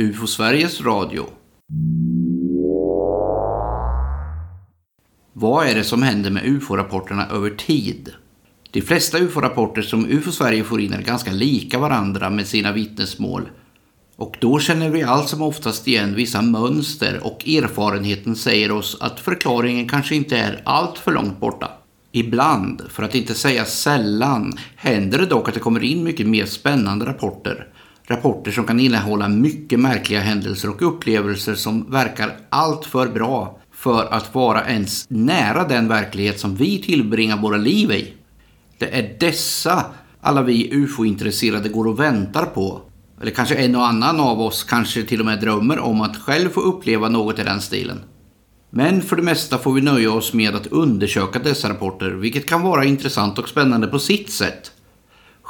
UFO Sveriges Radio. Vad är det som händer med UFO-rapporterna över tid? De flesta UFO-rapporter som UFO Sverige får in är ganska lika varandra med sina vittnesmål. Och då känner vi allt som oftast igen vissa mönster och erfarenheten säger oss att förklaringen kanske inte är allt för långt borta. Ibland, för att inte säga sällan, händer det dock att det kommer in mycket mer spännande rapporter. Rapporter som kan innehålla mycket märkliga händelser och upplevelser som verkar alltför bra för att vara ens nära den verklighet som vi tillbringar våra liv i. Det är dessa alla vi ufo-intresserade går och väntar på. Eller kanske en och annan av oss kanske till och med drömmer om att själv få uppleva något i den stilen. Men för det mesta får vi nöja oss med att undersöka dessa rapporter, vilket kan vara intressant och spännande på sitt sätt.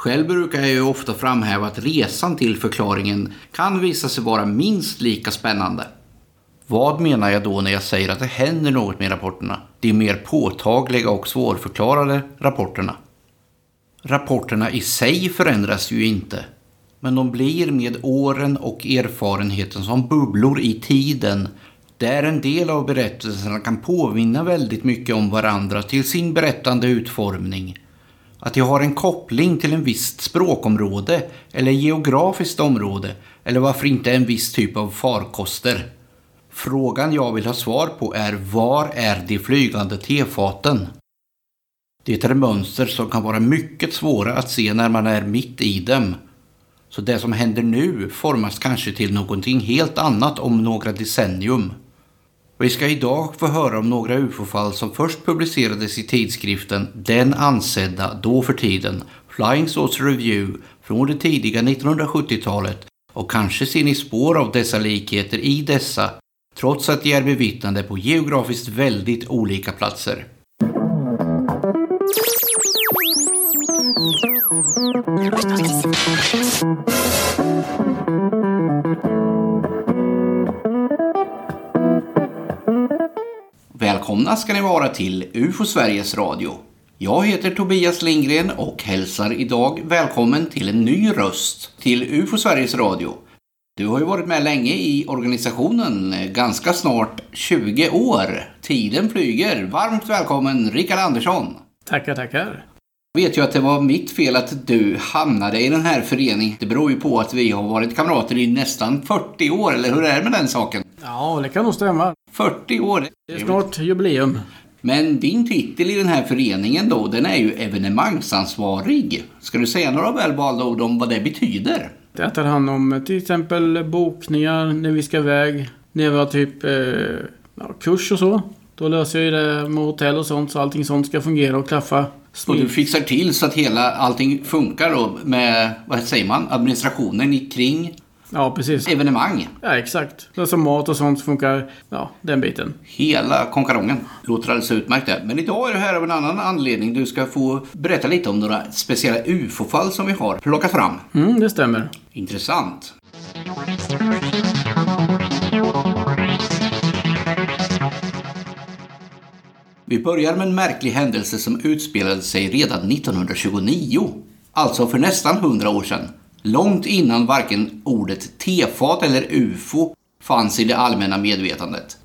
Själv brukar jag ju ofta framhäva att resan till förklaringen kan visa sig vara minst lika spännande. Vad menar jag då när jag säger att det händer något med rapporterna? De mer påtagliga och svårförklarade rapporterna. Rapporterna i sig förändras ju inte, men de blir med åren och erfarenheten som bubblor i tiden där en del av berättelserna kan påminna väldigt mycket om varandra till sin berättande utformning. Att de har en koppling till en visst språkområde eller geografiskt område eller varför inte en viss typ av farkoster. Frågan jag vill ha svar på är var är de flygande tefaten? Det är mönster som kan vara mycket svåra att se när man är mitt i dem. Så det som händer nu formas kanske till någonting helt annat om några decennium. Vi ska idag få höra om några ufo-fall som först publicerades i tidskriften Den ansedda då för tiden Flying Saucer Review från det tidiga 1970-talet och kanske ser ni spår av dessa likheter i dessa trots att de är bevittnade på geografiskt väldigt olika platser. Välkomna ska ni vara till UFO Sveriges Radio. Jag heter Tobias Lindgren och hälsar idag välkommen till en ny röst till UFO Sveriges Radio. Du har ju varit med länge i organisationen, ganska snart 20 år. Tiden flyger. Varmt välkommen Rickard Andersson. Tackar, tackar. Jag vet ju att det var mitt fel att du hamnade i den här föreningen. Det beror ju på att vi har varit kamrater i nästan 40 år, eller hur är det med den saken? Ja, det kan nog stämma. 40 år. Det är snart jubileum. Men din titel i den här föreningen då, den är ju evenemangsansvarig. Ska du säga några välvalda ord om vad det betyder? Det tar hand om till exempel bokningar när vi ska iväg. När vi har typ eh, kurs och så. Då löser jag det med hotell och sånt så allting sånt ska fungera och klaffa. Och du fixar till så att hela allting funkar då med, vad säger man, administrationen kring Ja, precis. evenemang. Ja, exakt. Så mat och sånt funkar. Ja, den biten. Hela konkarongen. Låter alldeles utmärkt det. Men idag är du här av en annan anledning. Du ska få berätta lite om några speciella UFO-fall som vi har plockat fram. Mm, det stämmer. Intressant. Vi börjar med en märklig händelse som utspelade sig redan 1929. Alltså för nästan 100 år sedan. Långt innan varken ordet tefat eller ufo fanns i det allmänna medvetandet.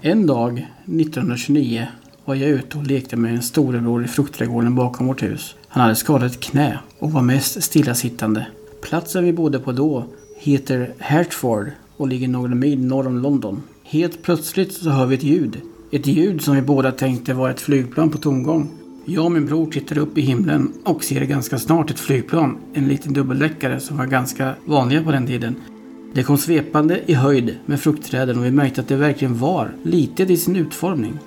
En dag 1929 var jag ute och lekte med en storebror i fruktträdgården bakom vårt hus. Han hade skadat ett knä och var mest stillasittande. Platsen vi bodde på då heter Hertford och ligger några mil norr om London. Helt plötsligt så hör vi ett ljud. Ett ljud som vi båda tänkte var ett flygplan på tomgång. Jag och min bror tittar upp i himlen och ser ganska snart ett flygplan. En liten dubbeldäckare som var ganska vanliga på den tiden. Det kom svepande i höjd med fruktträden och vi märkte att det verkligen var litet i sin utformning.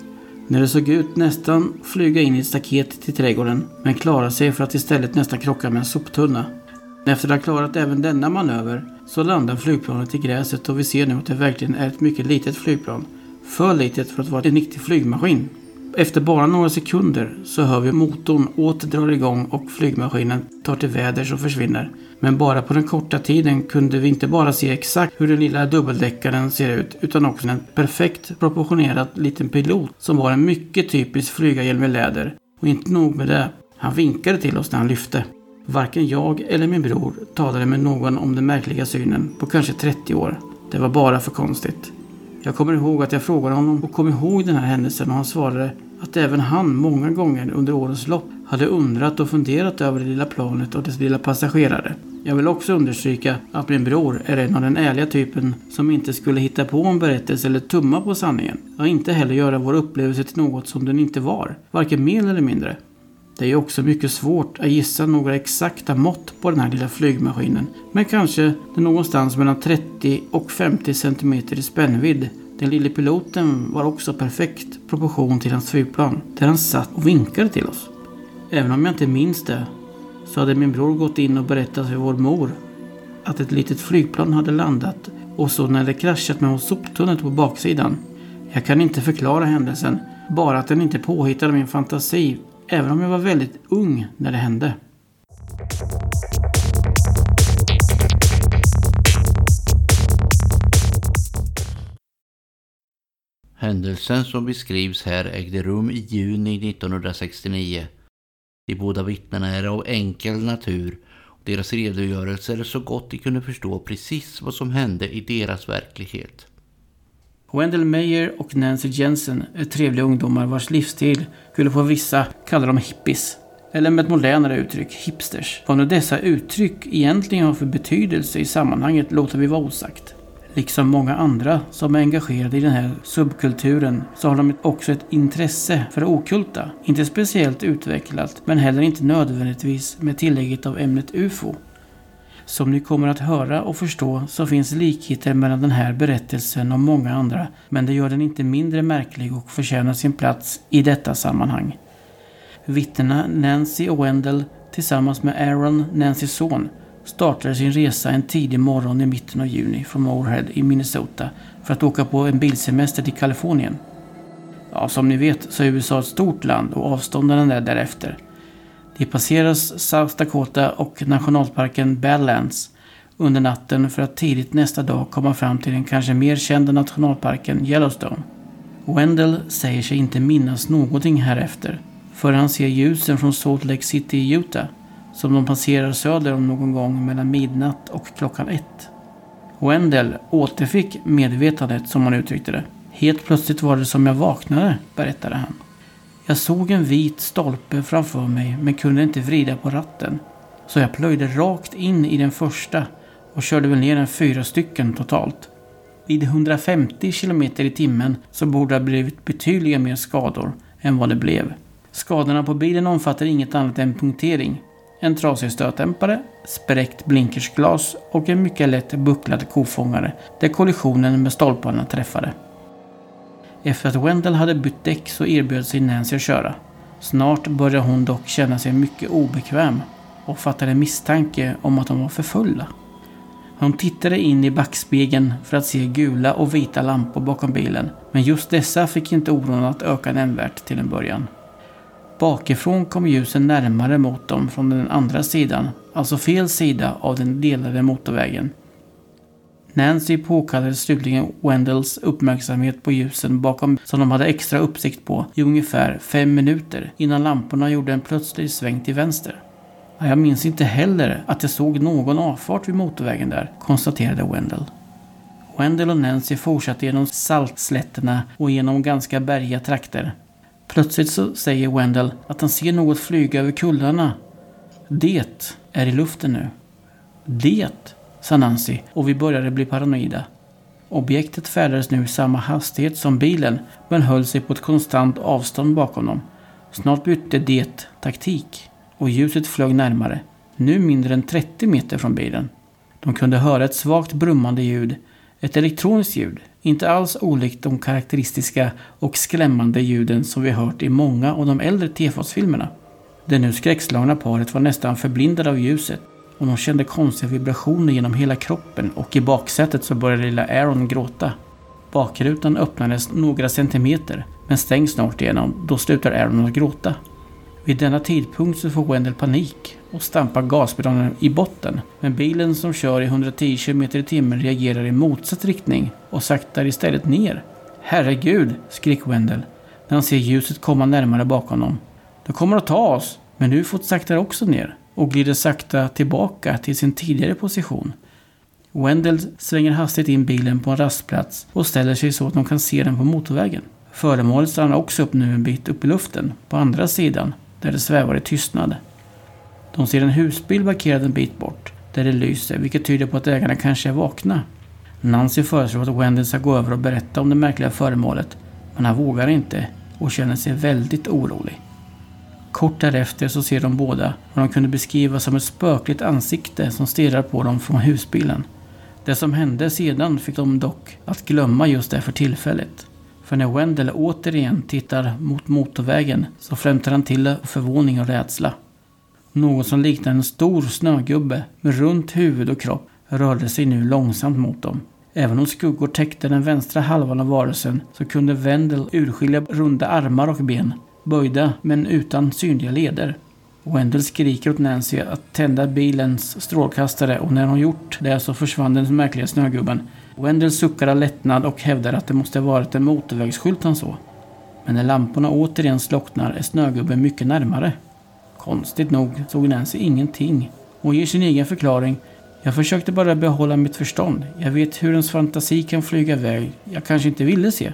När det såg ut nästan flyga in i ett staket till trädgården men klarade sig för att istället nästan krocka med en soptunna. Efter att ha klarat även denna manöver så landar flygplanet i gräset och vi ser nu att det verkligen är ett mycket litet flygplan. För litet för att vara en riktig flygmaskin. Efter bara några sekunder så hör vi motorn åter drar igång och flygmaskinen tar till väders och försvinner. Men bara på den korta tiden kunde vi inte bara se exakt hur den lilla dubbeldäckaren ser ut utan också en perfekt proportionerad liten pilot som var en mycket typisk flygarhjälm i läder. Och inte nog med det, han vinkade till oss när han lyfte. Varken jag eller min bror talade med någon om den märkliga synen på kanske 30 år. Det var bara för konstigt. Jag kommer ihåg att jag frågade honom och kom ihåg den här händelsen och han svarade att även han många gånger under årens lopp hade undrat och funderat över det lilla planet och dess lilla passagerare. Jag vill också understryka att min bror är en av den ärliga typen som inte skulle hitta på en berättelse eller tumma på sanningen. Och inte heller göra vår upplevelse till något som den inte var, varken mer eller mindre. Det är också mycket svårt att gissa några exakta mått på den här lilla flygmaskinen. Men kanske det någonstans mellan 30 och 50 cm i spännvidd. Den lille piloten var också perfekt proportion till hans flygplan. Där han satt och vinkade till oss. Även om jag inte minns det så hade min bror gått in och berättat för vår mor att ett litet flygplan hade landat och så när det kraschat med oss på baksidan. Jag kan inte förklara händelsen, bara att den inte påhittade min fantasi även om jag var väldigt ung när det hände. Händelsen som beskrivs här ägde rum i juni 1969. De båda vittnena är av enkel natur och deras redogörelser är så gott de kunde förstå precis vad som hände i deras verklighet. Wendell Meyer och Nancy Jensen är trevliga ungdomar vars livsstil skulle få vissa kalla dem hippies. Eller med ett modernare uttryck, hipsters. Vad nu dessa uttryck egentligen har för betydelse i sammanhanget låter vi vara osagt. Liksom många andra som är engagerade i den här subkulturen så har de också ett intresse för det okulta. Inte speciellt utvecklat, men heller inte nödvändigtvis med tillägget av ämnet UFO. Som ni kommer att höra och förstå så finns likheter mellan den här berättelsen och många andra, men det gör den inte mindre märklig och förtjänar sin plats i detta sammanhang. Vittnena Nancy och Wendell tillsammans med Aaron, Nancys son, startade sin resa en tidig morgon i mitten av juni från Moorhead i Minnesota för att åka på en bilsemester till Kalifornien. Ja, som ni vet så är USA ett stort land och avstånden är därefter. De passerar South Dakota och nationalparken Badlands under natten för att tidigt nästa dag komma fram till den kanske mer kända nationalparken Yellowstone. Wendell säger sig inte minnas någonting härefter förrän han ser ljusen från Salt Lake City i Utah som de passerar söder om någon gång mellan midnatt och klockan ett. Wendell återfick medvetandet som han uttryckte det. Helt plötsligt var det som jag vaknade, berättade han. Jag såg en vit stolpe framför mig men kunde inte vrida på ratten. Så jag plöjde rakt in i den första och körde väl ner en fyra stycken totalt. Vid 150 km i timmen så borde det ha blivit betydligt mer skador än vad det blev. Skadorna på bilen omfattar inget annat än punktering. En trasig stötdämpare, spräckt blinkersglas och en mycket lätt bucklad kofångare där kollisionen med stolparna träffade. Efter att Wendell hade bytt däck så erbjöd sig Nancy att köra. Snart började hon dock känna sig mycket obekväm och fattade misstanke om att de var för fulla. Hon tittade in i backspegeln för att se gula och vita lampor bakom bilen. Men just dessa fick inte oron att öka nämnvärt till en början. Bakifrån kom ljusen närmare mot dem från den andra sidan, alltså fel sida av den delade motorvägen. Nancy påkallade slutligen Wendells uppmärksamhet på ljusen bakom som de hade extra uppsikt på i ungefär fem minuter innan lamporna gjorde en plötslig sväng till vänster. Jag minns inte heller att jag såg någon avfart vid motorvägen där, konstaterade Wendell. Wendell och Nancy fortsatte genom saltslätterna och genom ganska bergiga trakter. Plötsligt så säger Wendell att han ser något flyga över kullarna. Det är i luften nu. Det sa Nancy och vi började bli paranoida. Objektet färdades nu i samma hastighet som bilen men höll sig på ett konstant avstånd bakom dem. Snart bytte det taktik och ljuset flög närmare. Nu mindre än 30 meter från bilen. De kunde höra ett svagt brummande ljud. Ett elektroniskt ljud. Inte alls olikt de karaktäristiska och skrämmande ljuden som vi hört i många av de äldre Tefos-filmerna. Det nu skräckslagna paret var nästan förblindade av ljuset och de kände konstiga vibrationer genom hela kroppen och i baksätet så började lilla Aaron gråta. Bakrutan öppnades några centimeter men stängs snart igen då slutar Aaron att gråta. Vid denna tidpunkt så får Wendell panik och stampar gaspedalen i botten. Men bilen som kör i 110 km i timmen reagerar i motsatt riktning och saktar istället ner. Herregud, skrek Wendell när han ser ljuset komma närmare bakom dem. De kommer att ta oss, men nu fått saktar också ner och glider sakta tillbaka till sin tidigare position. Wendell svänger hastigt in bilen på en rastplats och ställer sig så att de kan se den på motorvägen. Föremålet stannar också upp nu en bit upp i luften, på andra sidan, där det svävar i tystnad. De ser en husbil parkerad en bit bort, där det lyser, vilket tyder på att ägarna kanske är vakna. Nancy föreslår att Wendell ska gå över och berätta om det märkliga föremålet, men han vågar inte och känner sig väldigt orolig. Kort därefter så ser de båda vad de kunde beskriva som ett spökligt ansikte som stirrar på dem från husbilen. Det som hände sedan fick de dock att glömma just det för tillfället. För när Wendell återigen tittar mot motorvägen så flämtar han till av förvåning och rädsla. Något som liknar en stor snögubbe med runt huvud och kropp rörde sig nu långsamt mot dem. Även om skuggor täckte den vänstra halvan av varelsen så kunde Wendell urskilja runda armar och ben, böjda men utan synliga leder. Wendell skriker åt Nancy att tända bilens strålkastare och när hon gjort det så försvann den märkliga snögubben. Wendell suckar av lättnad och hävdar att det måste varit en motorvägsskylt han såg. Men när lamporna återigen slocknar är snögubben mycket närmare. Konstigt nog såg Nancy ingenting. Hon ger sin egen förklaring. Jag försökte bara behålla mitt förstånd. Jag vet hur ens fantasi kan flyga iväg. Jag kanske inte ville se.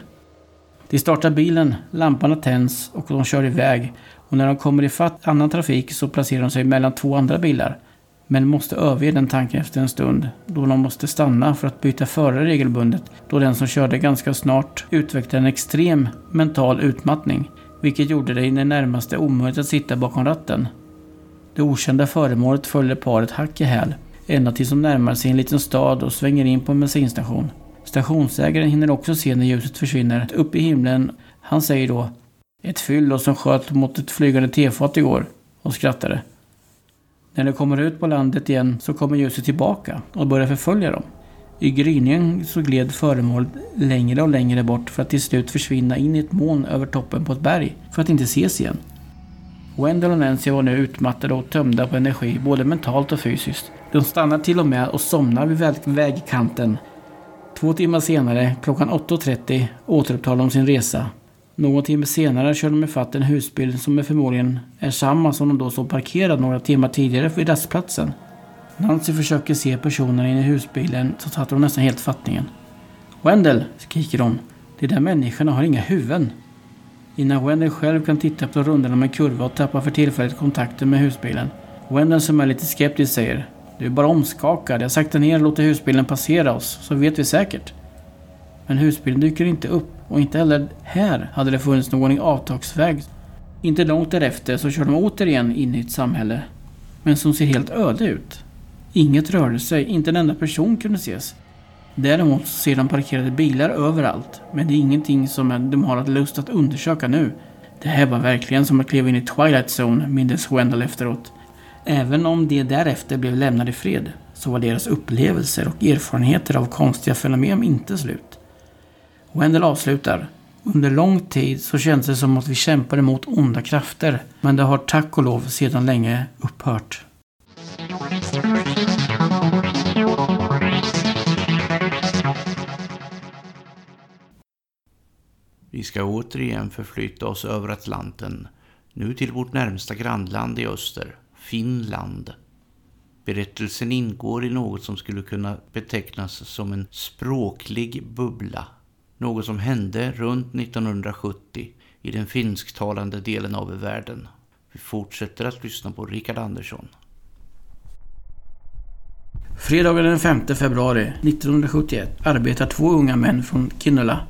De startar bilen, lamporna tänds och de kör iväg. Och när de kommer ifatt annan trafik så placerar de sig mellan två andra bilar. Men måste överge den tanken efter en stund då de måste stanna för att byta förare regelbundet då den som körde ganska snart utvecklade en extrem mental utmattning vilket gjorde det i det närmaste omöjligt att sitta bakom ratten. Det okända föremålet följde paret hack i häl ända tills de närmar sig en liten stad och svänger in på en bensinstation. Stationsägaren hinner också se när ljuset försvinner upp i himlen. Han säger då ett fyllo som sköt mot ett flygande tefat igår och skrattade. När de kommer ut på landet igen så kommer ljuset tillbaka och börjar förfölja dem. I gryningen så gled föremålet längre och längre bort för att till slut försvinna in i ett moln över toppen på ett berg för att inte ses igen. Wendell och Nancy var nu utmattade och tömda på energi både mentalt och fysiskt. De stannar till och med och somnar vid vägkanten. Två timmar senare, klockan 8.30, återupptar de sin resa. Någon timme senare kör de ifatt en husbil som är förmodligen är samma som de då såg parkerad några timmar tidigare vid rastplatsen. Nancy försöker se personerna inne i husbilen så tappar hon nästan helt fattningen. Wendell, skriker hon. De där människorna har inga huvuden. Innan Wendell själv kan titta på rundorna med kurva och tappar för tillfället kontakten med husbilen. Wendell som är lite skeptisk säger du är bara omskakad. Jag saktar ner och låter husbilen passera oss, så vet vi säkert. Men husbilen dyker inte upp och inte heller här hade det funnits någon avtagsväg. Inte långt därefter så kör de återigen in i ett samhälle. Men som ser helt öde ut. Inget rörde sig, inte en enda person kunde ses. Däremot ser de parkerade bilar överallt, men det är ingenting som de har lust att undersöka nu. Det här var verkligen som att kliva in i Twilight Zone, mindes Wendell efteråt. Även om de därefter blev lämnade i fred, så var deras upplevelser och erfarenheter av konstiga fenomen inte slut. Wendell avslutar. Under lång tid så kändes det som att vi kämpade mot onda krafter, men det har tack och lov sedan länge upphört. Vi ska återigen förflytta oss över Atlanten, nu till vårt närmsta grannland i öster, Finland. Berättelsen ingår i något som skulle kunna betecknas som en språklig bubbla. Något som hände runt 1970 i den finsktalande delen av världen. Vi fortsätter att lyssna på Rickard Andersson. Fredagen den 5 februari 1971 arbetar två unga män från Kinnula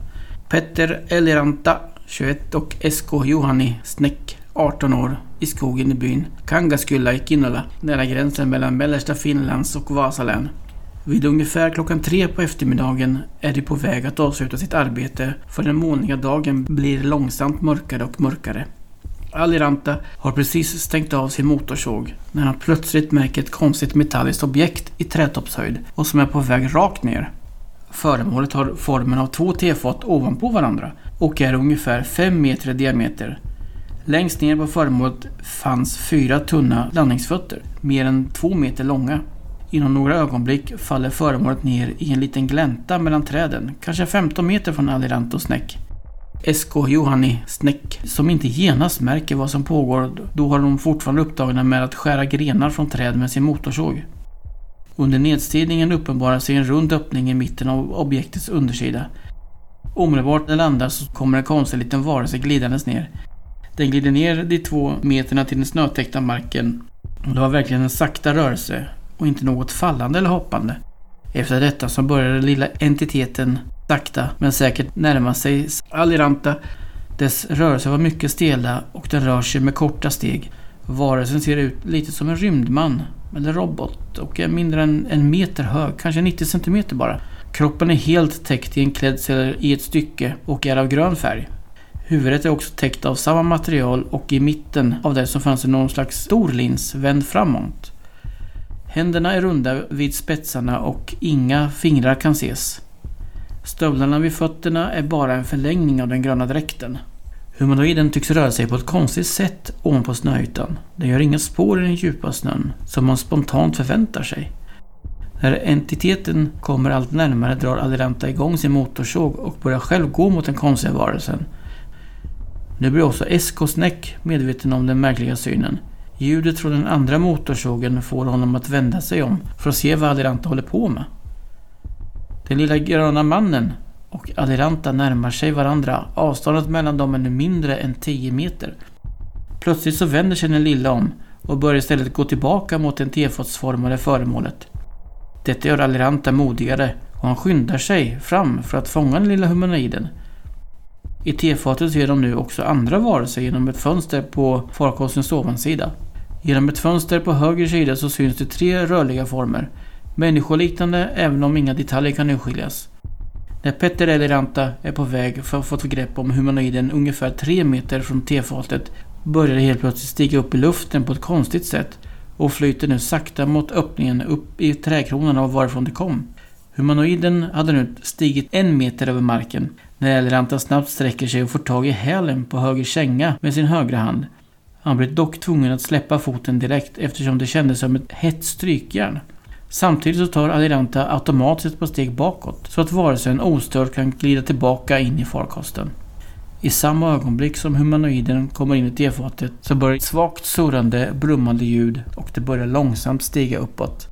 Petter Eliranta, 21 och SK Juhani Snäck, 18 år, i skogen i byn Kangaskylla i Kinnula, nära gränsen mellan mellersta Finlands och Vasalän. Vid ungefär klockan tre på eftermiddagen är de på väg att avsluta sitt arbete för den molniga dagen blir långsamt mörkare och mörkare. Aliranta har precis stängt av sin motorsåg när han plötsligt märker ett konstigt metalliskt objekt i trätoppshöjd och som är på väg rakt ner. Föremålet har formen av två tefat ovanpå varandra och är ungefär 5 meter i diameter. Längst ner på föremålet fanns fyra tunna landningsfötter, mer än två meter långa. Inom några ögonblick faller föremålet ner i en liten glänta mellan träden, kanske 15 meter från Alirantos och Snäck. SK Johanni Snäck som inte genast märker vad som pågår då har de fortfarande upptagna med att skära grenar från träd med sin motorsåg. Under nedstigningen uppenbarar sig en rund öppning i mitten av objektets undersida. Omedelbart när den landar så kommer en konstig liten varelse glidandes ner. Den glider ner de två meterna till den snötäckta marken. Och det var verkligen en sakta rörelse och inte något fallande eller hoppande. Efter detta så började den lilla entiteten sakta men säkert närma sig Aliranta. Dess rörelser var mycket stela och den rör sig med korta steg. Varelsen ser ut lite som en rymdman eller robot och är mindre än en meter hög, kanske 90 centimeter bara. Kroppen är helt täckt i en klädsel i ett stycke och är av grön färg. Huvudet är också täckt av samma material och i mitten av det så fanns det någon slags stor lins vänd framåt. Händerna är runda vid spetsarna och inga fingrar kan ses. Stövlarna vid fötterna är bara en förlängning av den gröna dräkten. Humanoiden tycks röra sig på ett konstigt sätt ovanpå snöytan. Den gör inga spår i den djupa snön, som man spontant förväntar sig. När entiteten kommer allt närmare drar Adelanta igång sin motorsåg och börjar själv gå mot den konstiga varelsen. Nu blir också SK Snäck medveten om den märkliga synen. Ljudet från den andra motorsågen får honom att vända sig om för att se vad Adelanta håller på med. Den lilla gröna mannen och Adelanta närmar sig varandra. Avståndet mellan dem är nu mindre än 10 meter. Plötsligt så vänder sig den lilla om och börjar istället gå tillbaka mot det tefatsformade föremålet. Detta gör Aliranta modigare och han skyndar sig fram för att fånga den lilla humanoiden. I tefatet ser de nu också andra varelser genom ett fönster på farkostens ovansida. Genom ett fönster på höger sida så syns det tre rörliga former. Människoliknande även om inga detaljer kan urskiljas. När Petter Eliranta är på väg för att få ett grepp om humanoiden ungefär tre meter från tefatet börjar det helt plötsligt stiga upp i luften på ett konstigt sätt och flyter nu sakta mot öppningen upp i trädkronorna och varifrån det kom. Humanoiden hade nu stigit en meter över marken när Eliranta snabbt sträcker sig och får tag i hälen på höger känga med sin högra hand. Han blir dock tvungen att släppa foten direkt eftersom det kändes som ett hett strykjärn. Samtidigt så tar Adiranta automatiskt på steg bakåt så att varelsen ostört kan glida tillbaka in i farkosten. I samma ögonblick som humanoiden kommer in i tefatet så börjar ett svagt surrande, brummande ljud och det börjar långsamt stiga uppåt.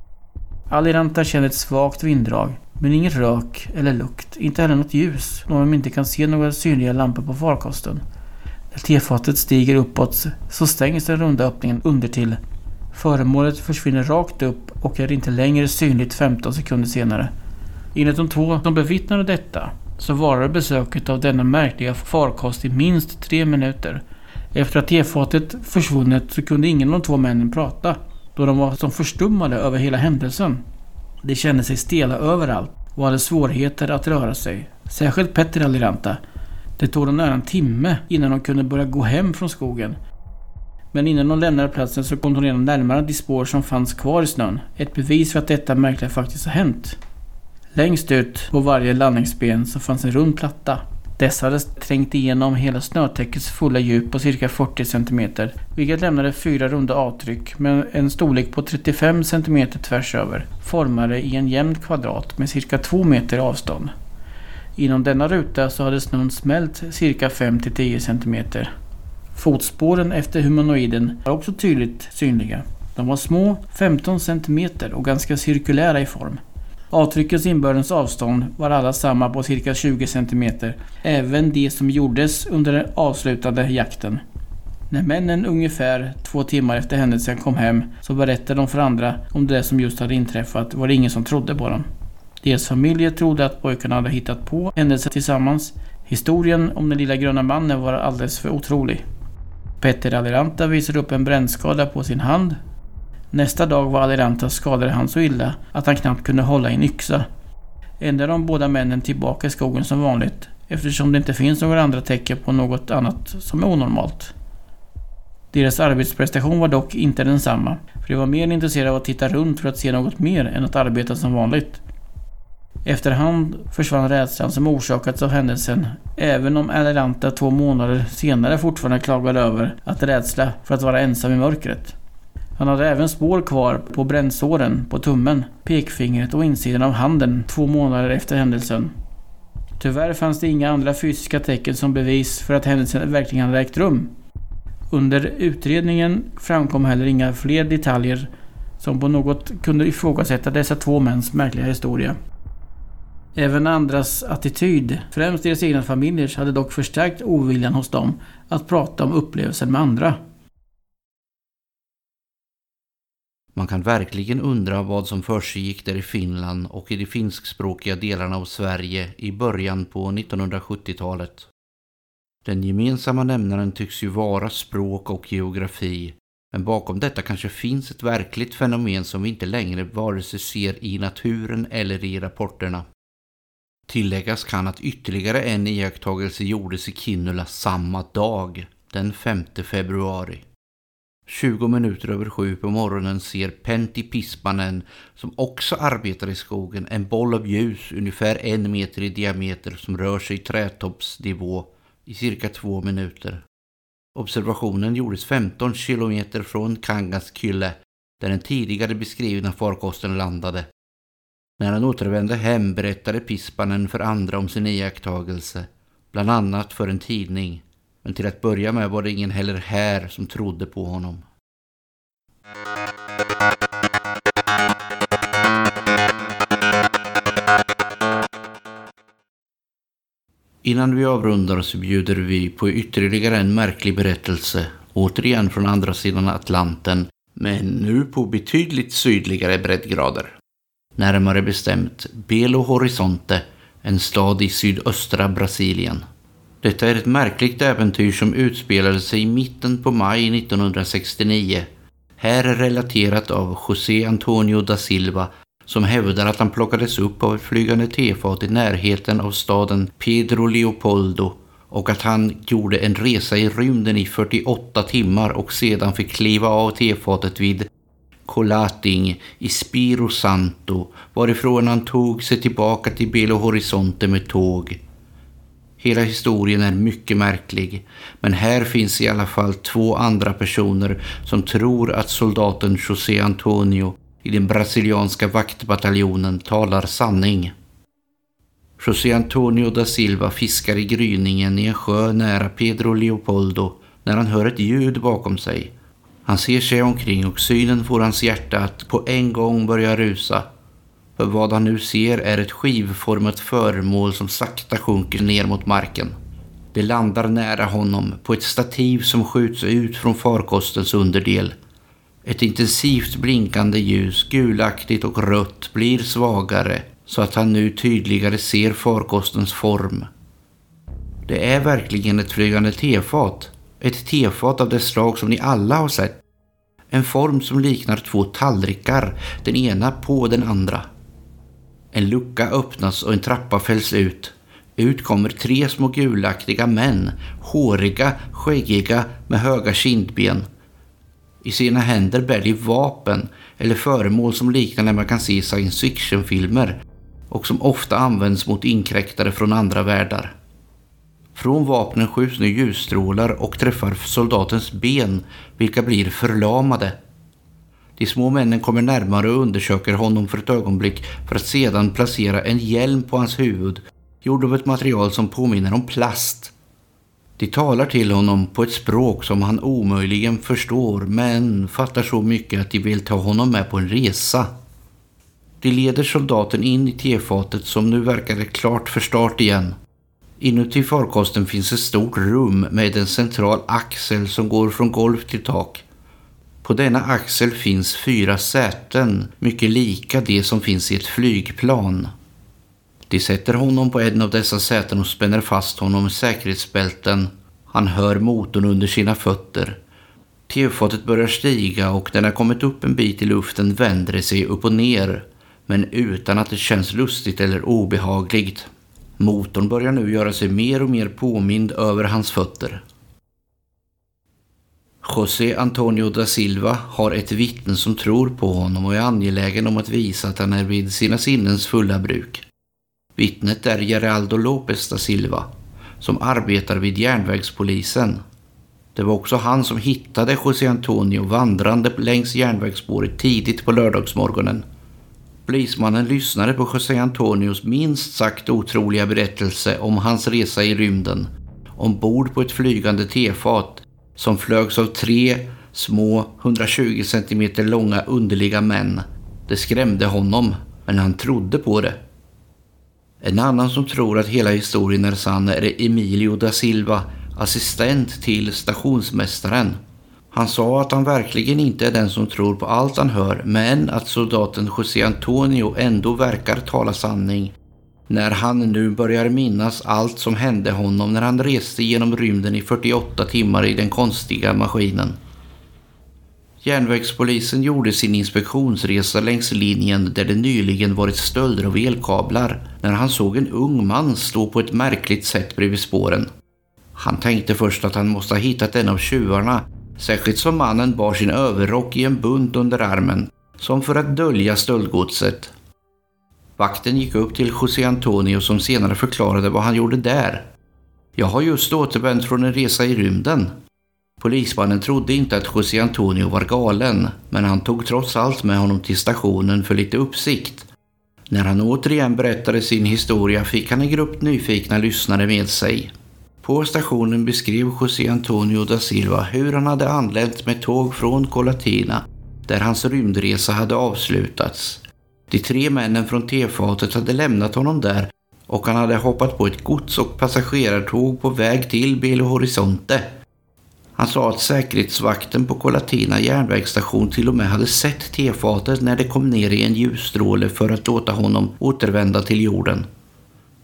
Aliranta känner ett svagt vinddrag, men inget rök eller lukt, inte heller något ljus, då de inte kan se några synliga lampor på farkosten. När tefatet stiger uppåt så stängs den runda öppningen undertill Föremålet försvinner rakt upp och är inte längre synligt 15 sekunder senare. Enligt de två som bevittnade detta så varade besöket av denna märkliga farkost i minst tre minuter. Efter att tefatet försvunnit så kunde ingen av de två männen prata då de var som förstummade över hela händelsen. De kände sig stela överallt och hade svårigheter att röra sig. Särskilt Petter Aliranta. Det tog dem nära en timme innan de kunde börja gå hem från skogen men innan de lämnade platsen så kom de redan närmare de spår som fanns kvar i snön. Ett bevis för att detta märkliga faktiskt har hänt. Längst ut på varje landningsben så fanns en rund platta. Dessa hade trängt igenom hela snötäckets fulla djup på cirka 40 cm, vilket lämnade fyra runda avtryck med en storlek på 35 cm tvärs över, formade i en jämn kvadrat med cirka 2 meter avstånd. Inom denna ruta så hade snön smält cirka 5-10 cm Fotspåren efter humanoiden var också tydligt synliga. De var små, 15 cm och ganska cirkulära i form. Avtryckens inbördes avstånd var alla samma på cirka 20 cm, även de som gjordes under den avslutade jakten. När männen ungefär två timmar efter händelsen kom hem så berättade de för andra om det som just hade inträffat var det ingen som trodde på dem. Deras familjer trodde att pojkarna hade hittat på händelsen tillsammans. Historien om den lilla gröna mannen var alldeles för otrolig. Petter Aliranta visar upp en brännskada på sin hand. Nästa dag var Alirantas skadade han så illa att han knappt kunde hålla i en yxa. Ändå de båda männen tillbaka i skogen som vanligt eftersom det inte finns några andra tecken på något annat som är onormalt. Deras arbetsprestation var dock inte densamma, för de var mer intresserade av att titta runt för att se något mer än att arbeta som vanligt. Efterhand försvann rädslan som orsakats av händelsen, även om Aleranta två månader senare fortfarande klagade över att rädsla för att vara ensam i mörkret. Han hade även spår kvar på brännsåren på tummen, pekfingret och insidan av handen två månader efter händelsen. Tyvärr fanns det inga andra fysiska tecken som bevis för att händelsen verkligen hade ägt rum. Under utredningen framkom heller inga fler detaljer som på något kunde ifrågasätta dessa två mäns märkliga historia. Även andras attityd, främst deras egna familjers, hade dock förstärkt oviljan hos dem att prata om upplevelsen med andra. Man kan verkligen undra vad som försiggick där i Finland och i de finskspråkiga delarna av Sverige i början på 1970-talet. Den gemensamma nämnaren tycks ju vara språk och geografi, men bakom detta kanske finns ett verkligt fenomen som vi inte längre vare sig ser i naturen eller i rapporterna. Tilläggas kan att ytterligare en iakttagelse gjordes i Kinnula samma dag, den 5 februari. 20 minuter över sju på morgonen ser Pentti Pispanen, som också arbetar i skogen, en boll av ljus ungefär en meter i diameter som rör sig i trätoppsnivå i cirka två minuter. Observationen gjordes 15 kilometer från Kangaskylle, där den tidigare beskrivna farkosten landade. När han återvände hem berättade Pispanen för andra om sin iakttagelse, bland annat för en tidning. Men till att börja med var det ingen heller här som trodde på honom. Innan vi avrundar så bjuder vi på ytterligare en märklig berättelse, återigen från andra sidan Atlanten, men nu på betydligt sydligare breddgrader. Närmare bestämt Belo Horizonte, en stad i sydöstra Brasilien. Detta är ett märkligt äventyr som utspelade sig i mitten på maj 1969. Här är relaterat av José Antonio da Silva som hävdar att han plockades upp av ett flygande tefat i närheten av staden Pedro Leopoldo och att han gjorde en resa i rymden i 48 timmar och sedan fick kliva av tefatet vid Colating i Spiro Santo varifrån han tog sig tillbaka till Belo Horizonte med tåg. Hela historien är mycket märklig, men här finns i alla fall två andra personer som tror att soldaten José Antonio i den brasilianska vaktbataljonen talar sanning. José Antonio da Silva fiskar i gryningen i en sjö nära Pedro Leopoldo när han hör ett ljud bakom sig. Han ser sig omkring och synen får hans hjärta att på en gång börja rusa. För vad han nu ser är ett skivformat föremål som sakta sjunker ner mot marken. Det landar nära honom på ett stativ som skjuts ut från farkostens underdel. Ett intensivt blinkande ljus, gulaktigt och rött, blir svagare så att han nu tydligare ser farkostens form. Det är verkligen ett flygande tefat. Ett tefat av det slag som ni alla har sett. En form som liknar två tallrikar, den ena på den andra. En lucka öppnas och en trappa fälls ut. Ut kommer tre små gulaktiga män, håriga, skäggiga med höga kindben. I sina händer bär de vapen eller föremål som liknar när man kan se i science fiction-filmer och som ofta används mot inkräktare från andra världar. Från vapnen skjuts nu ljusstrålar och träffar soldatens ben vilka blir förlamade. De små männen kommer närmare och undersöker honom för ett ögonblick för att sedan placera en hjälm på hans huvud gjord av ett material som påminner om plast. De talar till honom på ett språk som han omöjligen förstår men fattar så mycket att de vill ta honom med på en resa. De leder soldaten in i tefatet som nu verkar klart för start igen. Inuti farkosten finns ett stort rum med en central axel som går från golv till tak. På denna axel finns fyra säten, mycket lika det som finns i ett flygplan. De sätter honom på en av dessa säten och spänner fast honom med säkerhetsbälten. Han hör motorn under sina fötter. Tefatet börjar stiga och när den kommit upp en bit i luften vänder det sig upp och ner, men utan att det känns lustigt eller obehagligt. Motorn börjar nu göra sig mer och mer påmind över hans fötter. José Antonio da Silva har ett vittne som tror på honom och är angelägen om att visa att han är vid sina sinnens fulla bruk. Vittnet är Geraldo López da Silva som arbetar vid järnvägspolisen. Det var också han som hittade José Antonio vandrande längs järnvägsspåret tidigt på lördagsmorgonen. Polismannen lyssnade på José Antonios minst sagt otroliga berättelse om hans resa i rymden. Ombord på ett flygande tefat som flögs av tre små 120 cm långa underliga män. Det skrämde honom, men han trodde på det. En annan som tror att hela historien är sann är Emilio da Silva, assistent till stationsmästaren. Han sa att han verkligen inte är den som tror på allt han hör, men att soldaten José Antonio ändå verkar tala sanning när han nu börjar minnas allt som hände honom när han reste genom rymden i 48 timmar i den konstiga maskinen. Järnvägspolisen gjorde sin inspektionsresa längs linjen där det nyligen varit stölder av elkablar när han såg en ung man stå på ett märkligt sätt bredvid spåren. Han tänkte först att han måste ha hittat en av tjuvarna, särskilt som mannen bar sin överrock i en bunt under armen, som för att dölja stöldgodset. Vakten gick upp till José Antonio som senare förklarade vad han gjorde där. Jag har just återvänt från en resa i rymden, Polismannen trodde inte att José Antonio var galen, men han tog trots allt med honom till stationen för lite uppsikt. När han återigen berättade sin historia fick han en grupp nyfikna lyssnare med sig. På stationen beskrev José Antonio da Silva hur han hade anlänt med tåg från Colatina, där hans rymdresa hade avslutats. De tre männen från tefatet hade lämnat honom där och han hade hoppat på ett gods- och passagerartåg på väg till Belo Horizonte han sa att säkerhetsvakten på Colatina järnvägsstation till och med hade sett tefatet när det kom ner i en ljusstråle för att låta honom återvända till jorden.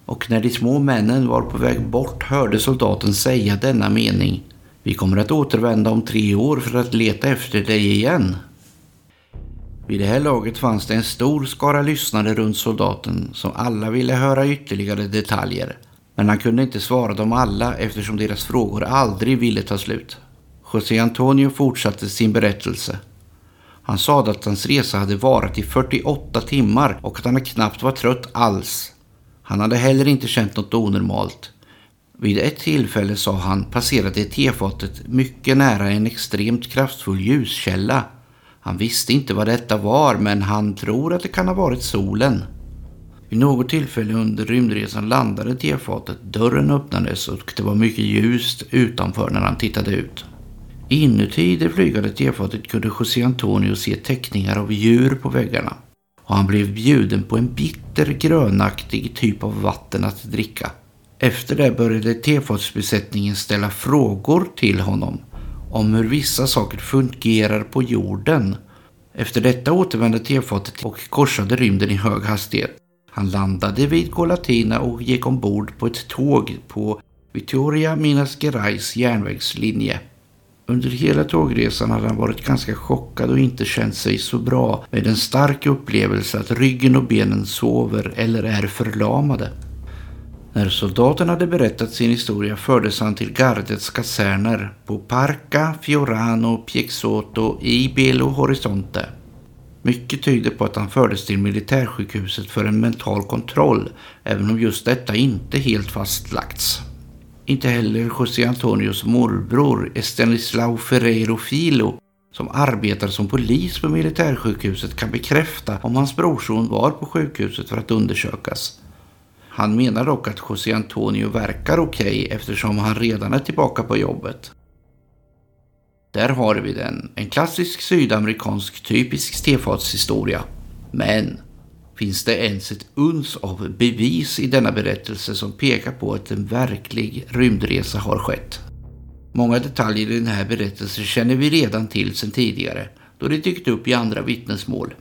Och när de små männen var på väg bort hörde soldaten säga denna mening. Vi kommer att återvända om tre år för att leta efter dig igen. Vid det här laget fanns det en stor skara lyssnare runt soldaten som alla ville höra ytterligare detaljer. Men han kunde inte svara dem alla eftersom deras frågor aldrig ville ta slut. José Antonio fortsatte sin berättelse. Han sade att hans resa hade varit i 48 timmar och att han knappt var trött alls. Han hade heller inte känt något onormalt. Vid ett tillfälle sa han passerade tefatet mycket nära en extremt kraftfull ljuskälla. Han visste inte vad detta var men han tror att det kan ha varit solen. Vid något tillfälle under rymdresan landade tefatet, dörren öppnades och det var mycket ljust utanför när han tittade ut. Inuti det flygande tefatet kunde José Antonio se teckningar av djur på väggarna och han blev bjuden på en bitter grönaktig typ av vatten att dricka. Efter det började tefatsbesättningen ställa frågor till honom om hur vissa saker fungerar på jorden. Efter detta återvände tefatet och korsade rymden i hög hastighet. Han landade vid Colatina och gick ombord på ett tåg på Vittoria Minas Gerais järnvägslinje. Under hela tågresan hade han varit ganska chockad och inte känt sig så bra med en stark upplevelse att ryggen och benen sover eller är förlamade. När soldaten hade berättat sin historia fördes han till gardets kaserner på Parca Fiorano Piexoto i Belo Horizonte. Mycket tyder på att han fördes till militärsjukhuset för en mental kontroll, även om just detta inte helt fastlagts. Inte heller José Antonios morbror Estanislao Ferreiro Filo som arbetar som polis på militärsjukhuset kan bekräfta om hans brorson var på sjukhuset för att undersökas. Han menar dock att José Antonio verkar okej okay eftersom han redan är tillbaka på jobbet. Där har vi den, en klassisk sydamerikansk typisk tefatshistoria. Men finns det ens ett uns av bevis i denna berättelse som pekar på att en verklig rymdresa har skett. Många detaljer i den här berättelsen känner vi redan till sedan tidigare då det dykt upp i andra vittnesmål.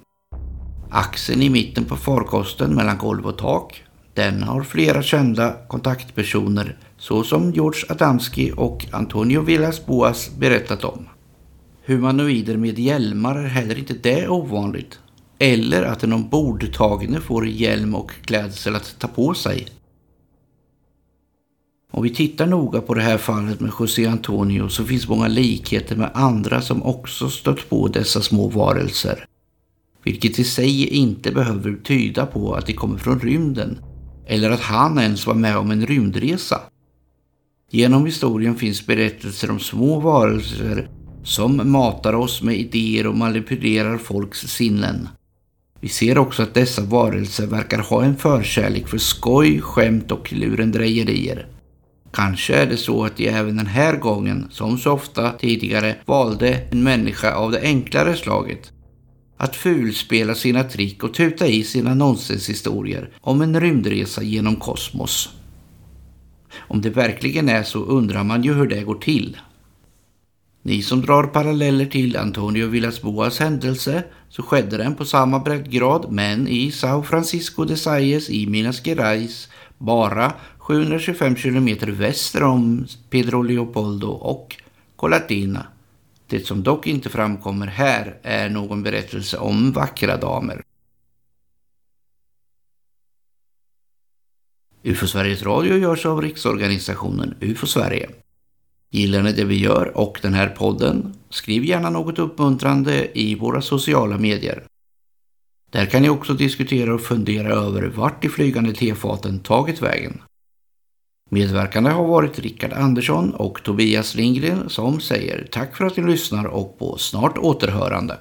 Axeln i mitten på farkosten mellan golv och tak, den har flera kända kontaktpersoner såsom George Adamski och Antonio Villas Boas berättat om. Humanoider med hjälmar är heller inte det ovanligt eller att den ombordtagne får hjälm och klädsel att ta på sig. Om vi tittar noga på det här fallet med José Antonio så finns många likheter med andra som också stött på dessa små varelser. Vilket i sig inte behöver tyda på att de kommer från rymden eller att han ens var med om en rymdresa. Genom historien finns berättelser om små varelser som matar oss med idéer och manipulerar folks sinnen. Vi ser också att dessa varelser verkar ha en förkärlek för skoj, skämt och lurendrejerier. Kanske är det så att de även den här gången, som så ofta tidigare, valde en människa av det enklare slaget. Att fulspela sina trick och tuta i sina nonsenshistorier om en rymdresa genom kosmos. Om det verkligen är så undrar man ju hur det går till. Ni som drar paralleller till Antonio Villas-Boas händelse så skedde den på samma breddgrad men i Sao Francisco de Salles i Minas Gerais bara 725 kilometer väster om Pedro Leopoldo och Colatina. Det som dock inte framkommer här är någon berättelse om vackra damer. UFO Sveriges Radio görs av Riksorganisationen UFO Sverige. Gillar ni det vi gör och den här podden? Skriv gärna något uppmuntrande i våra sociala medier. Där kan ni också diskutera och fundera över vart de flygande tefaten tagit vägen. Medverkande har varit Rickard Andersson och Tobias Lindgren som säger tack för att ni lyssnar och på snart återhörande.